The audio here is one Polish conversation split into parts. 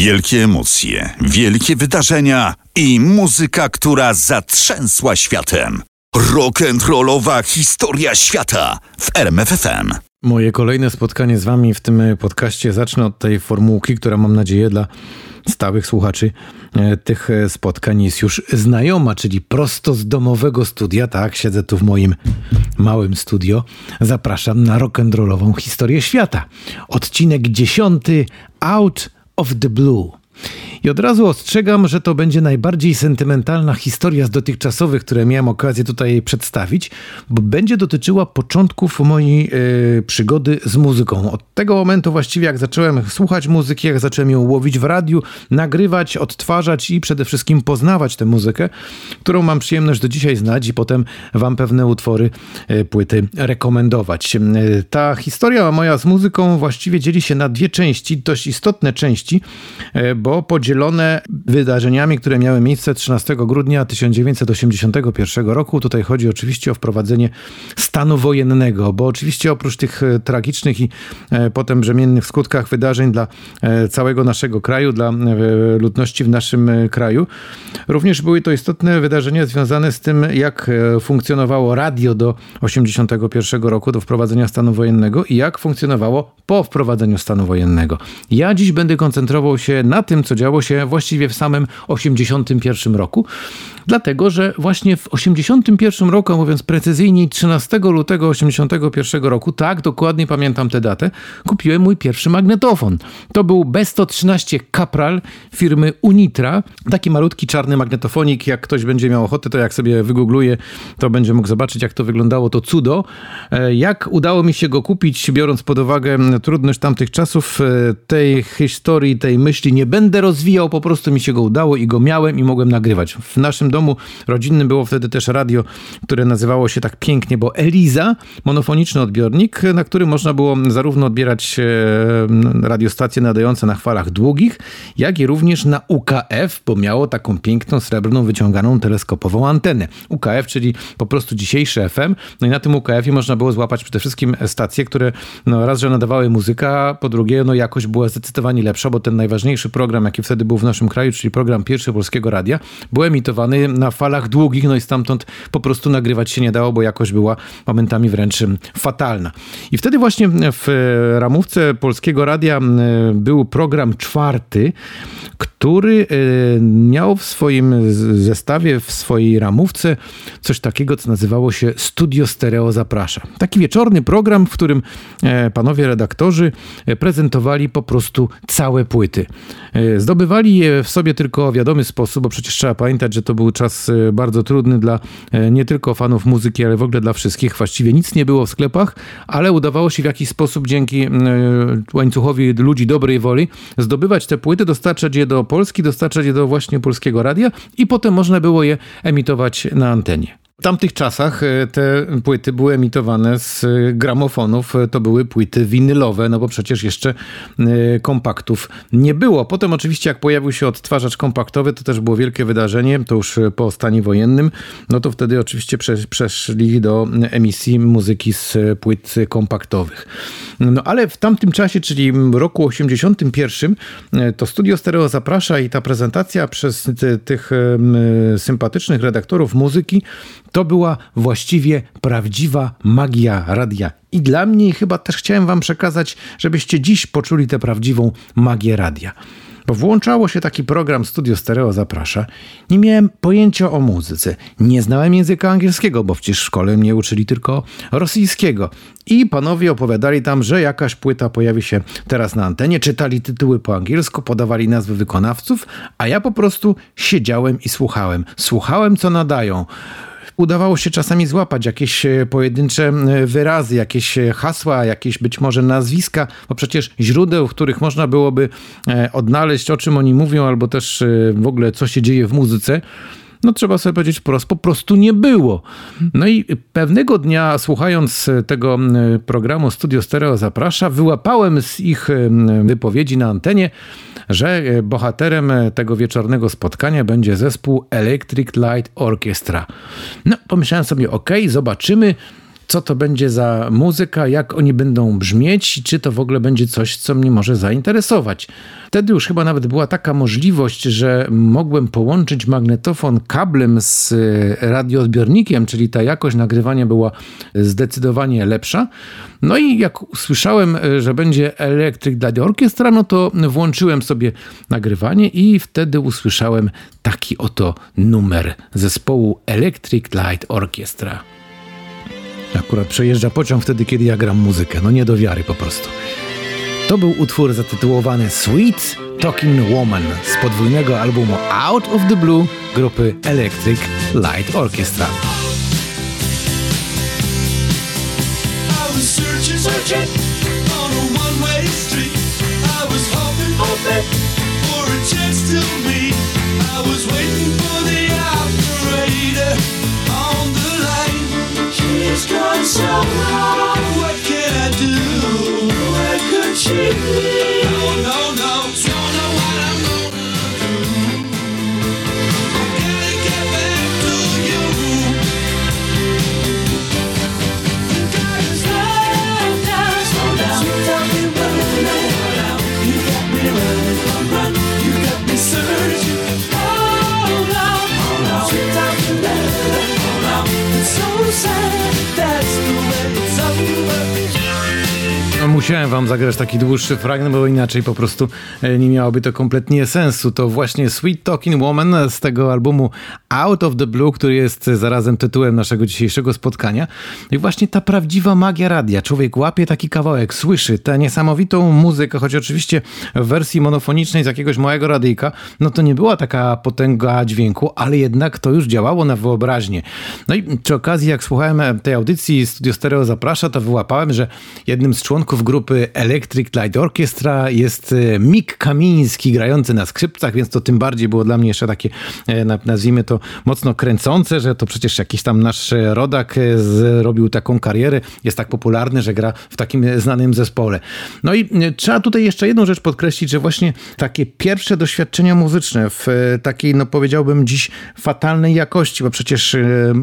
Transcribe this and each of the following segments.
Wielkie emocje, wielkie wydarzenia i muzyka, która zatrzęsła światem. Rock'n'rollowa historia świata w RMFFM. Moje kolejne spotkanie z Wami w tym podcaście zacznę od tej formułki, która mam nadzieję dla stałych słuchaczy e, tych spotkań jest już znajoma, czyli prosto z domowego studia, tak, siedzę tu w moim małym studio, zapraszam na rock'n'rollową historię świata. Odcinek dziesiąty Out of the Blue. I od razu ostrzegam, że to będzie najbardziej sentymentalna historia z dotychczasowych, które miałem okazję tutaj przedstawić, bo będzie dotyczyła początków mojej yy, przygody z muzyką. Od tego momentu właściwie jak zacząłem słuchać muzyki, jak zacząłem ją łowić w radiu, nagrywać, odtwarzać i przede wszystkim poznawać tę muzykę, którą mam przyjemność do dzisiaj znać i potem wam pewne utwory, yy, płyty rekomendować. Yy, ta historia moja z muzyką właściwie dzieli się na dwie części, dość istotne części, bo podzielę podzielone wydarzeniami, które miały miejsce 13 grudnia 1981 roku. Tutaj chodzi oczywiście o wprowadzenie stanu wojennego, bo oczywiście oprócz tych e, tragicznych i e, potem brzemiennych skutkach wydarzeń dla e, całego naszego kraju, dla ludności w naszym kraju, również były to istotne wydarzenia związane z tym, jak funkcjonowało radio do 1981 roku, do wprowadzenia stanu wojennego i jak funkcjonowało po wprowadzeniu stanu wojennego. Ja dziś będę koncentrował się na tym, co działo się właściwie w samym 81 roku, dlatego że właśnie w 81 roku, mówiąc precyzyjniej 13 lutego 81 roku, tak, dokładnie pamiętam tę datę, kupiłem mój pierwszy magnetofon. To był B113 Capral firmy Unitra, taki malutki czarny magnetofonik, jak ktoś będzie miał ochotę, to jak sobie wygoogluje, to będzie mógł zobaczyć, jak to wyglądało, to cudo. E, jak udało mi się go kupić, biorąc pod uwagę trudność tamtych czasów, e, tej historii, tej myśli nie będę rozwijał, po prostu mi się go udało i go miałem i mogłem nagrywać. W naszym domu rodzinnym było wtedy też radio, które nazywało się tak pięknie, bo Eliza, monofoniczny odbiornik, na którym można było zarówno odbierać e, radiostacje nadające na falach długich, jak i również na UKF, bo miało taką piękną, srebrną, wyciąganą teleskopową antenę. UKF, czyli po prostu dzisiejszy FM. No i na tym UKF-ie można było złapać przede wszystkim stacje, które no, raz, że nadawały muzykę, po drugie, no jakość była zdecydowanie lepsza, bo ten najważniejszy program, jaki wtedy był w naszym kraju, czyli program Pierwszy Polskiego Radia, był emitowany na falach długich, no i stamtąd po prostu nagrywać się nie dało, bo jakość była momentami wręcz fatalna. I wtedy właśnie w ramówce Polskiego Radia był program czwarty, który e, miał w swoim zestawie, w swojej ramówce coś takiego, co nazywało się Studio Stereo Zaprasza. Taki wieczorny program, w którym e, panowie redaktorzy e, prezentowali po prostu całe płyty. Zdobywali je w sobie tylko w wiadomy sposób, bo przecież trzeba pamiętać, że to był czas bardzo trudny dla nie tylko fanów muzyki, ale w ogóle dla wszystkich. Właściwie nic nie było w sklepach, ale udawało się w jakiś sposób dzięki łańcuchowi ludzi dobrej woli zdobywać te płyty, dostarczać je do Polski, dostarczać je do właśnie polskiego radia i potem można było je emitować na antenie. W tamtych czasach e, te płyty były emitowane z e, gramofonów, e, to były płyty winylowe, no bo przecież jeszcze kompaktów nie było. Potem oczywiście jak pojawił się odtwarzacz kompaktowy, to też było wielkie wydarzenie, to już po stanie wojennym, no to wtedy oczywiście przeszli do emisji muzyki z płyt kompaktowych. No ale w tamtym czasie, czyli roku 81, to Studio Stereo zaprasza i ta prezentacja przez tych sympatycznych redaktorów muzyki to była właściwie prawdziwa magia radia. I dla mnie chyba też chciałem Wam przekazać, żebyście dziś poczuli tę prawdziwą magię radia. Bo włączało się taki program Studio Stereo Zaprasza. Nie miałem pojęcia o muzyce. Nie znałem języka angielskiego, bo przecież w szkole mnie uczyli tylko rosyjskiego. I panowie opowiadali tam, że jakaś płyta pojawi się teraz na antenie, czytali tytuły po angielsku, podawali nazwy wykonawców, a ja po prostu siedziałem i słuchałem. Słuchałem, co nadają udawało się czasami złapać jakieś e, pojedyncze e, wyrazy, jakieś e, hasła, jakieś być może nazwiska, bo przecież źródeł, w których można byłoby odnaleźć, o czym oni mówią, albo też w ogóle co się dzieje w muzyce, no trzeba sobie powiedzieć wprost, po prostu nie było. No i pewnego dnia, słuchając tego programu Studio Stereo Zaprasza, wyłapałem z ich wypowiedzi na antenie, że bohaterem tego wieczornego spotkania będzie zespół Electric Light Orchestra. No, pomyślałem sobie, ok, zobaczymy, co to będzie za muzyka, jak oni będą brzmieć czy to w ogóle będzie coś, co mnie może zainteresować. Wtedy już chyba nawet była taka możliwość, że mogłem połączyć magnetofon kablem z e, radioodbiornikiem, czyli ta jakość nagrywania była zdecydowanie lepsza. No i jak usłyszałem, e, że będzie Electric Light Orchestra, no to włączyłem sobie nagrywanie i wtedy usłyszałem taki oto numer zespołu Electric Light Orchestra. Akurat przejeżdża pociąg wtedy, kiedy ja gram muzykę. No nie do wiary po prostu. To był utwór zatytułowany Sweet Talking Woman z podwójnego albumu Out of the Blue grupy Electric Light Orchestra. So wrong. What can I do? Where could she be? No, no, no. Musiałem wam zagrać taki dłuższy fragment, bo inaczej po prostu e, nie miałoby to kompletnie sensu. To właśnie Sweet Talking Woman z tego albumu Out of the Blue, który jest zarazem tytułem naszego dzisiejszego spotkania. I właśnie ta prawdziwa magia radia. Człowiek łapie taki kawałek, słyszy tę niesamowitą muzykę, choć oczywiście w wersji monofonicznej z jakiegoś małego radyjka, no to nie była taka potęga dźwięku, ale jednak to już działało na wyobraźnię. No i przy okazji, jak słuchałem tej audycji Studio Stereo Zaprasza, to wyłapałem, że jednym z członków grupy Electric Light Orchestra jest e, Mick Kamiński grający na skrzypcach, więc to tym bardziej było dla mnie jeszcze takie, e, nazwijmy to, mocno kręcące, że to przecież jakiś tam nasz rodak e, zrobił taką karierę, jest tak popularny, że gra w takim znanym zespole. No i trzeba tutaj jeszcze jedną rzecz podkreślić, że właśnie takie pierwsze doświadczenia muzyczne w takiej, no powiedziałbym dziś fatalnej jakości, bo przecież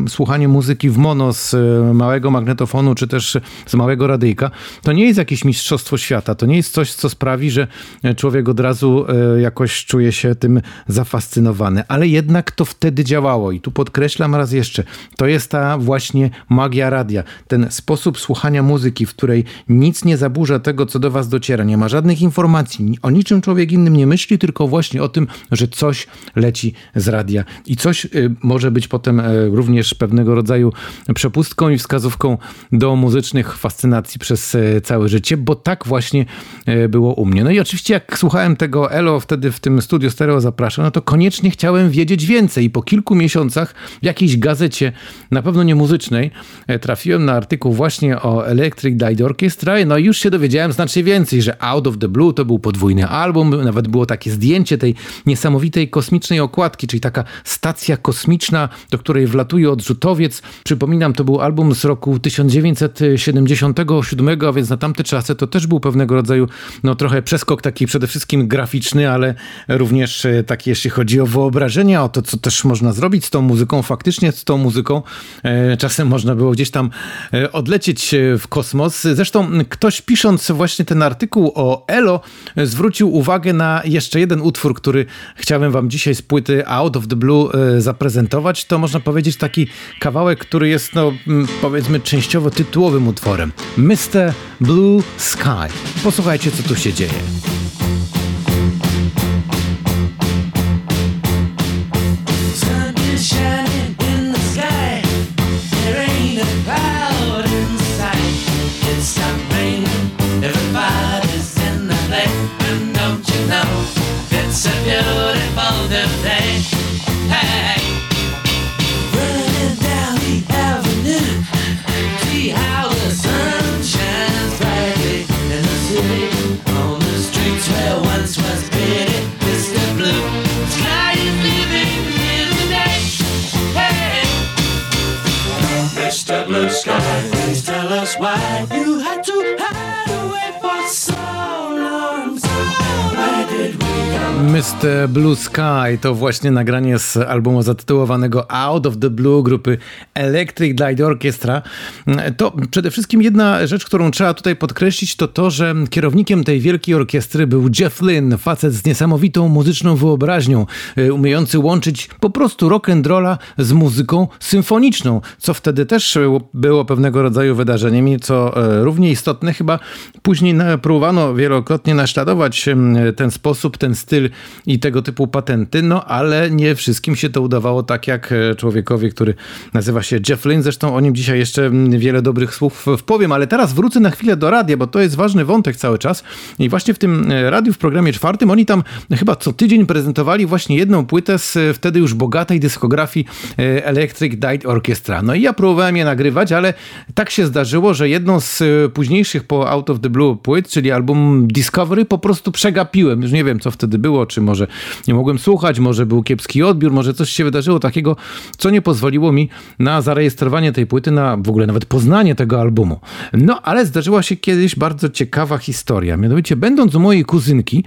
słuchanie muzyki w mono z małego magnetofonu, czy też z małego radyjka, to nie jest jakiś jakieś mistrzostwo świata. To nie jest coś, co sprawi, że człowiek od razu e, jakoś czuje się tym zafascynowany, ale jednak to wtedy działało. I tu podkreślam raz jeszcze, to jest ta właśnie magia radia, ten sposób słuchania muzyki, w której nic nie zaburza tego, co do was dociera, nie ma żadnych informacji, o niczym człowiek innym nie myśli, tylko właśnie o tym, że coś leci z radia. I coś e, może być potem e, również pewnego rodzaju przepustką i wskazówką do muzycznych fascynacji przez całe życie bo tak właśnie e, było u mnie. No i oczywiście jak słuchałem tego Elo wtedy w tym studio stereo zapraszam, no to koniecznie chciałem wiedzieć więcej i po kilku miesiącach w jakiejś gazecie, na pewno nie muzycznej, e, trafiłem na artykuł właśnie o Electric Light Orchestra, no i już się dowiedziałem znacznie więcej, że Out of the Blue to był podwójny album, nawet było takie zdjęcie tej niesamowitej kosmicznej okładki, czyli taka stacja kosmiczna, do której wlatuje odrzutowiec. Przypominam, to był album z roku 1977, a więc na tamte czasy czasy to też był pewnego rodzaju, no trochę przeskok taki przede wszystkim graficzny, ale również e, taki jeśli chodzi o wyobrażenia, o to, co też można zrobić z tą muzyką. Faktycznie z tą muzyką e, czasem można było gdzieś tam e, odlecieć w kosmos. Zresztą ktoś pisząc właśnie ten artykuł o Elo zwrócił uwagę na jeszcze jeden utwór, który chciałem wam dzisiaj z płyty Out of the Blue zaprezentować. To można powiedzieć taki kawałek, który jest no powiedzmy częściowo tytułowym utworem. Mr. Blue Sky. Posłuchajcie, co tu się dzieje. Please tell us why you had to have Mr. Blue Sky to właśnie nagranie z albumu zatytułowanego Out of the Blue grupy Electric Light Orchestra. To przede wszystkim jedna rzecz, którą trzeba tutaj podkreślić, to to, że kierownikiem tej wielkiej orkiestry był Jeff Lynne, facet z niesamowitą muzyczną wyobraźnią, y, umiejący łączyć po prostu rock and rolla z muzyką symfoniczną, co wtedy też było pewnego rodzaju wydarzeniem i co e, równie istotne chyba później próbowano wielokrotnie naśladować ten sposób, ten styl i tego typu patenty, no ale nie wszystkim się to udawało tak jak e, człowiekowi, który nazywa się Jeff Lynne. Zresztą o nim dzisiaj jeszcze wiele dobrych słów wpowiem, ale teraz wrócę na chwilę do radia, bo to jest ważny wątek cały czas. I właśnie w tym e, radiu w programie czwartym oni tam chyba co tydzień prezentowali właśnie jedną płytę z e, wtedy już bogatej dyskografii Electric Light Orchestra. No i ja próbowałem je nagrywać, ale tak się zdarzyło, że jedną z późniejszych po Out of the Blue płyt, czyli album Discovery, po prostu przegapiłem. Już nie wiem, co wtedy było, czy może nie mogłem słuchać, może był kiepski odbiór, może coś się wydarzyło takiego, co nie pozwoliło mi na zarejestrowanie tej płyty, na w ogóle nawet poznanie tego albumu. No, ale zdarzyła się kiedyś bardzo ciekawa historia. Mianowicie, będąc u mojej kuzynki,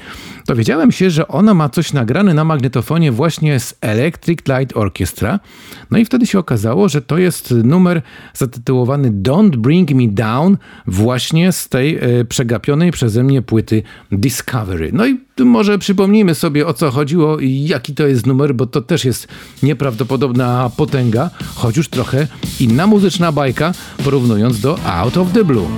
dowiedziałem się, że ona ma coś nagrane na magnetofonie właśnie z Electric Light Orchestra. No i wtedy się okazało, że to jest numer zatytułowany Don't Bring Me Down właśnie z tej e, przegapionej przeze mnie płyty Discovery. No i może przypomnijmy sobie o co chodziło i jaki to jest numer, bo to też jest nieprawdopodobna potęga, choć już trochę inna muzyczna bajka, porównując do Out of the Blue.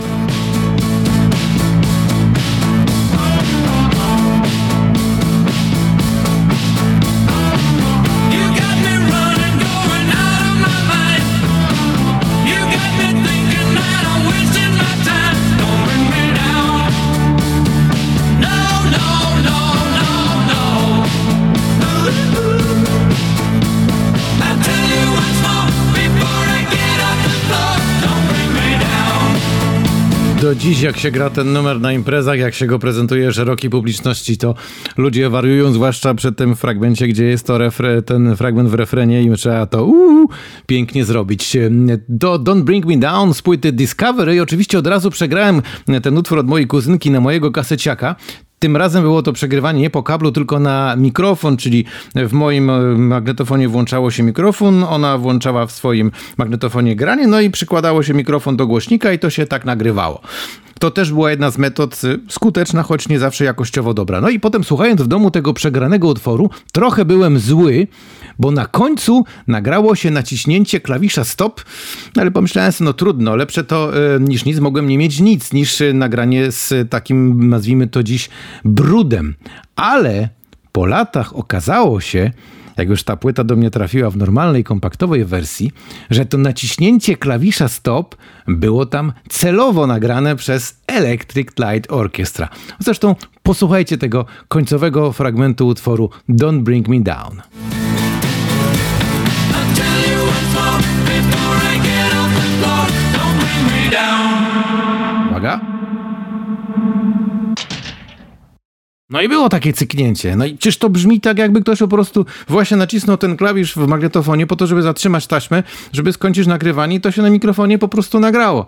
Do dziś, jak się gra ten numer na imprezach, jak się go prezentuje szerokiej publiczności, to ludzie wariują, zwłaszcza przy tym fragmencie, gdzie jest to refre, ten fragment w refrenie i trzeba to uu, pięknie zrobić. Do Don't Bring Me Down z płyty Discovery oczywiście od razu przegrałem ten utwór od mojej kuzynki na mojego kaseciaka. Tym razem było to przegrywanie nie po kablu, tylko na mikrofon, czyli w moim e, magnetofonie włączało się mikrofon, ona włączała w swoim magnetofonie granie, no i przykładało się mikrofon do głośnika i to się tak nagrywało. To też była jedna z metod y, skuteczna, choć nie zawsze jakościowo dobra. No i potem słuchając w domu tego przegranego utworu, trochę byłem zły, bo na końcu nagrało się naciśnięcie klawisza stop, ale pomyślałem sobie, no trudno, lepsze to y, niż nic, mogłem nie mieć nic niż y, nagranie z takim, nazwijmy to dziś, brudem. Ale po latach okazało się, jak już ta płyta do mnie trafiła w normalnej, kompaktowej wersji, że to naciśnięcie klawisza stop było tam celowo nagrane przez Electric Light Orchestra. Zresztą posłuchajcie tego końcowego fragmentu utworu Don't Bring Me Down. No i było takie cyknięcie. No i czyż to brzmi tak, jakby ktoś po prostu właśnie nacisnął ten klawisz w magnetofonie po to, żeby zatrzymać taśmę, żeby skończyć nagrywanie i to się na mikrofonie po prostu nagrało.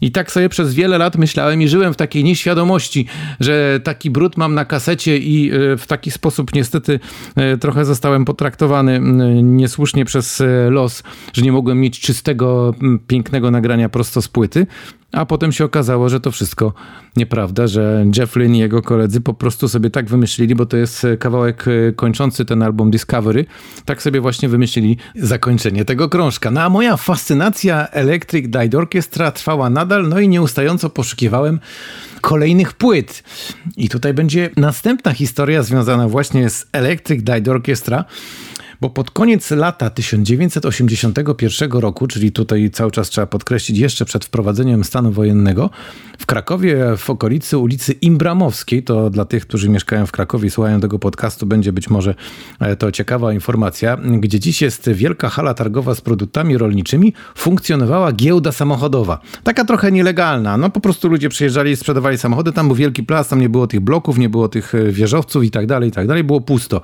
I tak sobie przez wiele lat myślałem i żyłem w takiej nieświadomości, że taki brud mam na kasecie i e, w taki sposób niestety e, trochę zostałem potraktowany niesłusznie przez e, los, że nie mogłem mieć czystego, pięknego nagrania prosto z płyty. A potem się okazało, że to wszystko nieprawda, że Jeff Lynne i jego koledzy po prostu sobie tak wymyślili, bo to jest kawałek kończący ten album Discovery, tak sobie właśnie wymyślili zakończenie tego krążka. No a moja fascynacja Electric Light Orchestra trwała nadal, no i nieustająco poszukiwałem kolejnych płyt. I tutaj będzie następna historia związana właśnie z Electric Light Orchestra bo pod koniec lata 1981 roku, czyli tutaj cały czas trzeba podkreślić, jeszcze przed wprowadzeniem stanu wojennego, w Krakowie, w okolicy ulicy Imbramowskiej, to dla tych, którzy mieszkają w Krakowie i słuchają tego podcastu, będzie być może e, to ciekawa informacja, gdzie dziś jest wielka hala targowa z produktami rolniczymi, funkcjonowała giełda samochodowa. Taka trochę nielegalna, no po prostu ludzie przyjeżdżali i sprzedawali samochody, tam był wielki plac, tam nie było tych bloków, nie było tych e, wieżowców i tak dalej, i tak dalej, było pusto.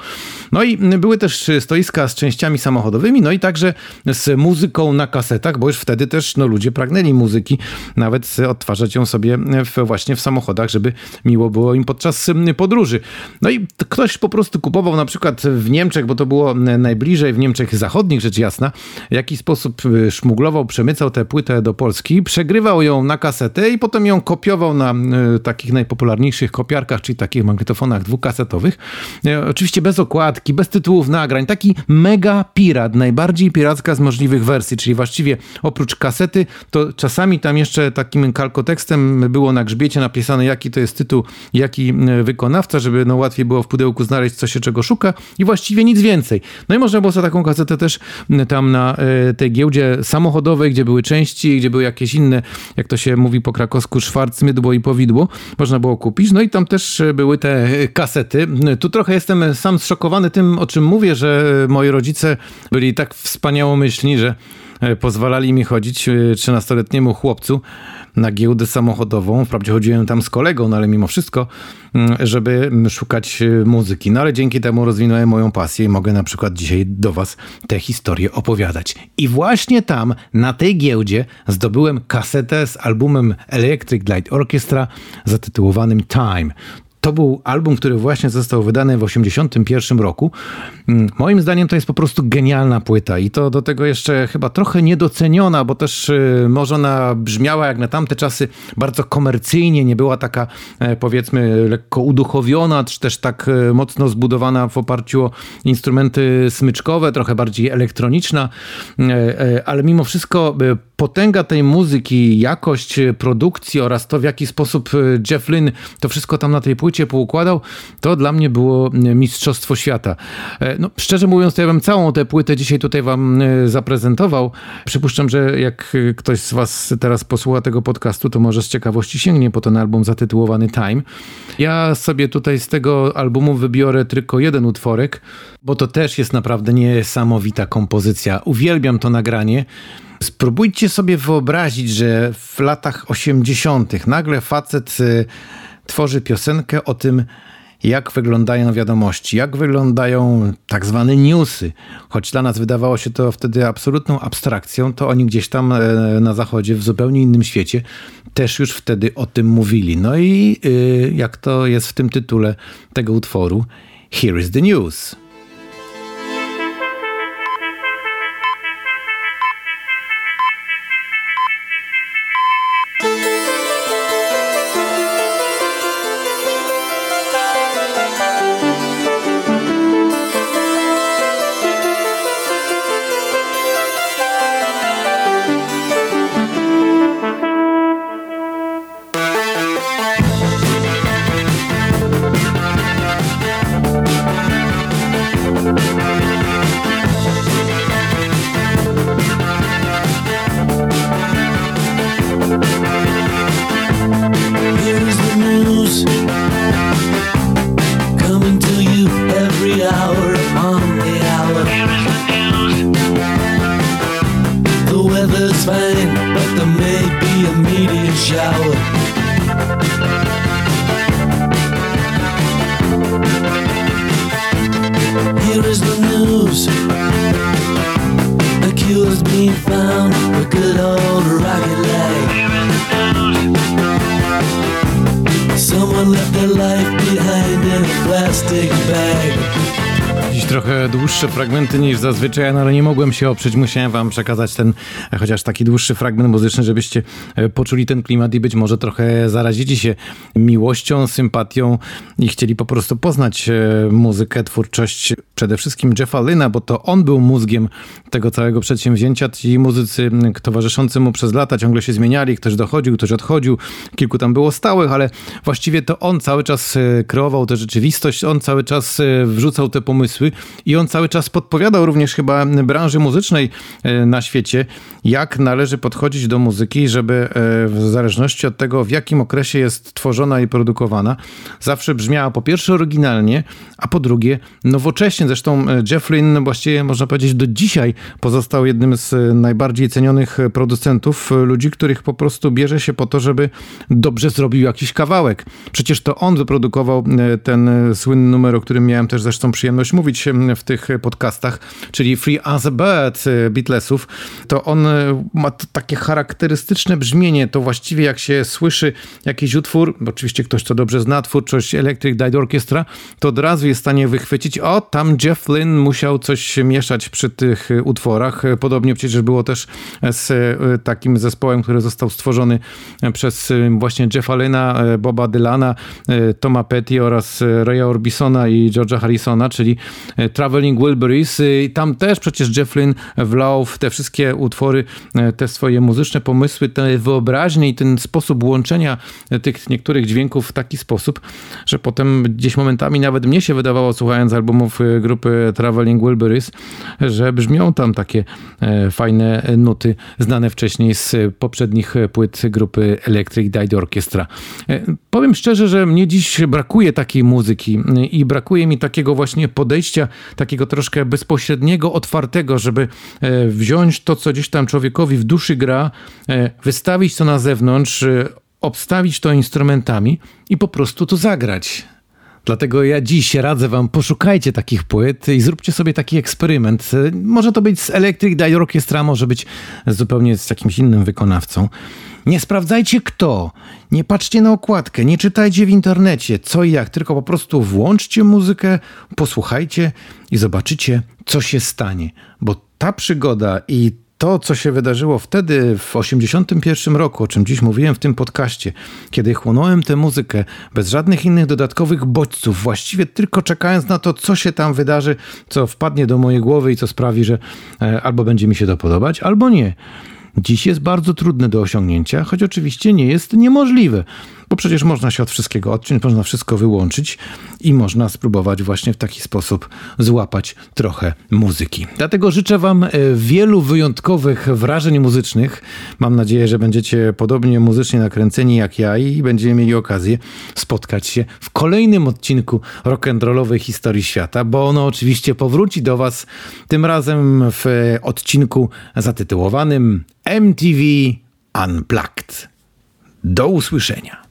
No i były też stoiska z częściami samochodowymi, no i także z muzyką na kasetach, bo już wtedy też no, ludzie pragnęli muzyki, nawet odtwarzać ją sobie w, właśnie w samochodach, żeby miło było im podczas podróży. No i ktoś po prostu kupował na przykład w Niemczech, bo to było najbliżej, w Niemczech zachodnich rzecz jasna, w jaki sposób szmuglował, przemycał tę płytę do Polski, przegrywał ją na kasetę i potem ją kopiował na y, takich najpopularniejszych kopiarkach, czyli takich magnetofonach dwukasetowych. Y, oczywiście bez okładki, bez tytułów nagrań. Taki mega pirat, najbardziej piracka z możliwych wersji, czyli właściwie oprócz kasety, to czasami tam jeszcze takim kalkotekstem było na grzbiecie napisane, jaki to jest tytuł, jaki y, wykonawca, żeby no łatwiej było w pudełku znaleźć, co się czego szuka i właściwie nic więcej. No i można było sobie taką kasetę też tam na tej giełdzie samochodowej, gdzie były części, gdzie były jakieś inne, jak to się mówi po krakowsku, szwarc, mydło i powidło, można było kupić. No i tam też były te kasety. Tu trochę jestem sam zszokowany tym, o czym mówię, że moi rodzice byli tak wspaniałomyślni, że pozwalali mi chodzić 13-letniemu chłopcu na giełdę samochodową. Wprawdzie chodziłem tam z kolegą, no ale mimo wszystko, mm, żeby szukać e, muzyki. No ale dzięki temu rozwinąłem moją pasję i mogę na przykład dzisiaj do Was tę historię opowiadać. I właśnie tam, na tej giełdzie, zdobyłem kasetę z albumem Electric Light Orchestra zatytułowanym Time. To był album, który właśnie został wydany w 1981 roku. Mm, moim zdaniem to jest po prostu genialna płyta i to do tego jeszcze chyba trochę niedoceniona, bo też y, może ona brzmiała jak na tamte czasy bardzo komercyjnie, nie była taka e, powiedzmy lekko uduchowiona, czy też tak e, mocno zbudowana w oparciu o instrumenty smyczkowe, trochę bardziej elektroniczna, e, ale mimo wszystko potęga tej muzyki, jakość produkcji oraz to w jaki sposób Jeff Lynne to wszystko tam na tej płycie poukładał, to dla mnie było mistrzostwo świata. No, szczerze mówiąc, to ja bym całą tę płytę dzisiaj tutaj wam e, zaprezentował. Przypuszczam, że jak ktoś z was teraz posłucha tego podcastu, to może z ciekawości sięgnie po ten album zatytułowany Time. Ja sobie tutaj z tego albumu wybiorę tylko jeden utworek, bo to też jest naprawdę niesamowita kompozycja. Uwielbiam to nagranie. Spróbujcie sobie wyobrazić, że w latach 80. nagle facet e, tworzy piosenkę o tym, jak wyglądają wiadomości, jak wyglądają tak zwane newsy. Choć dla nas wydawało się to wtedy absolutną abstrakcją, to oni gdzieś tam e, na zachodzie, w zupełnie innym świecie, też już wtedy o tym mówili. No i y, jak to jest w tym tytule tego utworu, Here is the News. baby. Dłuższe fragmenty niż zazwyczaj, no ale nie mogłem się oprzeć. Musiałem wam przekazać ten chociaż taki dłuższy fragment muzyczny, żebyście e, poczuli ten klimat i być może trochę zarazili się miłością, sympatią i chcieli po prostu poznać e, muzykę, twórczość przede wszystkim Jeffa Lyna, bo to on był mózgiem tego całego przedsięwzięcia. Ci muzycy towarzyszący mu przez lata ciągle się zmieniali, ktoś dochodził, ktoś odchodził, kilku tam było stałych, ale właściwie to on cały czas e, kreował tę rzeczywistość, on cały czas wrzucał te pomysły i on cały czas podpowiadał również chyba branży muzycznej e, na świecie, jak należy podchodzić do muzyki, żeby e, w zależności od tego, w jakim okresie jest tworzona i produkowana, zawsze brzmiała po pierwsze oryginalnie, a po drugie nowocześnie. Zresztą Jeff Lynne właściwie można powiedzieć do dzisiaj pozostał jednym z najbardziej cenionych producentów, ludzi, których po prostu bierze się po to, żeby dobrze zrobił jakiś kawałek. Przecież to on wyprodukował ten słynny numer, o którym miałem też zresztą przyjemność mówić w tych podcastach, czyli Free as a Bird Beatlesów. To on ma takie charakterystyczne brzmienie, to właściwie jak się słyszy jakiś utwór, oczywiście ktoś, kto dobrze zna twórczość Electric Light Orchestra, to od razu jest w stanie wychwycić, o, tam Jeff Lynne musiał coś mieszać przy tych utworach. Podobnie przecież było też z e, takim zespołem, który został stworzony przez właśnie Jeffa Lynna, e, Boba Dylana, Toma Petty oraz Raya Orbisona i George'a Harrisona, czyli Traveling Wilburys. I tam też przecież Jeff Lynne wlał w te wszystkie utwory te swoje muzyczne pomysły, te wyobraźnie i ten sposób łączenia tych niektórych dźwięków w taki sposób, że potem gdzieś momentami nawet mnie się wydawało, słuchając albumów y, grupy Traveling Wilburys, że brzmią tam takie e, fajne nuty znane wcześniej z poprzednich płyt grupy Electric Died Orchestra. E, powiem szczerze, że mnie dziś brakuje takiej muzyki i brakuje mi takiego właśnie podejścia, takiego troszkę bezpośredniego, otwartego, żeby e, wziąć to, co gdzieś tam człowiekowi w duszy gra, wystawić to na zewnątrz, obstawić to instrumentami i po prostu to zagrać. Dlatego ja dziś radzę wam, poszukajcie takich płyt i zróbcie sobie taki eksperyment. Może to być z Electric Dial Orchestra, może być zupełnie z jakimś innym wykonawcą. Nie sprawdzajcie kto, nie patrzcie na okładkę, nie czytajcie w internecie co i jak, tylko po prostu włączcie muzykę, posłuchajcie i zobaczycie, co się stanie. Bo ta przygoda i to, co się wydarzyło wtedy w 81 roku, o czym dziś mówiłem w tym podcaście, kiedy chłonąłem tę muzykę bez żadnych innych dodatkowych bodźców, właściwie tylko czekając na to, co się tam wydarzy, co wpadnie do mojej głowy i co sprawi, że e, albo będzie mi się to podobać, albo nie. Dziś jest bardzo trudne do osiągnięcia, choć oczywiście nie jest niemożliwe bo przecież można się od wszystkiego odciąć, można wszystko wyłączyć i można spróbować właśnie w taki sposób złapać trochę muzyki. Dlatego życzę Wam e, wielu wyjątkowych wrażeń muzycznych. Mam nadzieję, że będziecie podobnie muzycznie nakręceni jak ja i będziemy mieli okazję spotkać się w kolejnym odcinku rock'n'rollowej historii świata, bo ono oczywiście powróci do Was tym razem w odcinku zatytułowanym MTV Unplugged. Do usłyszenia.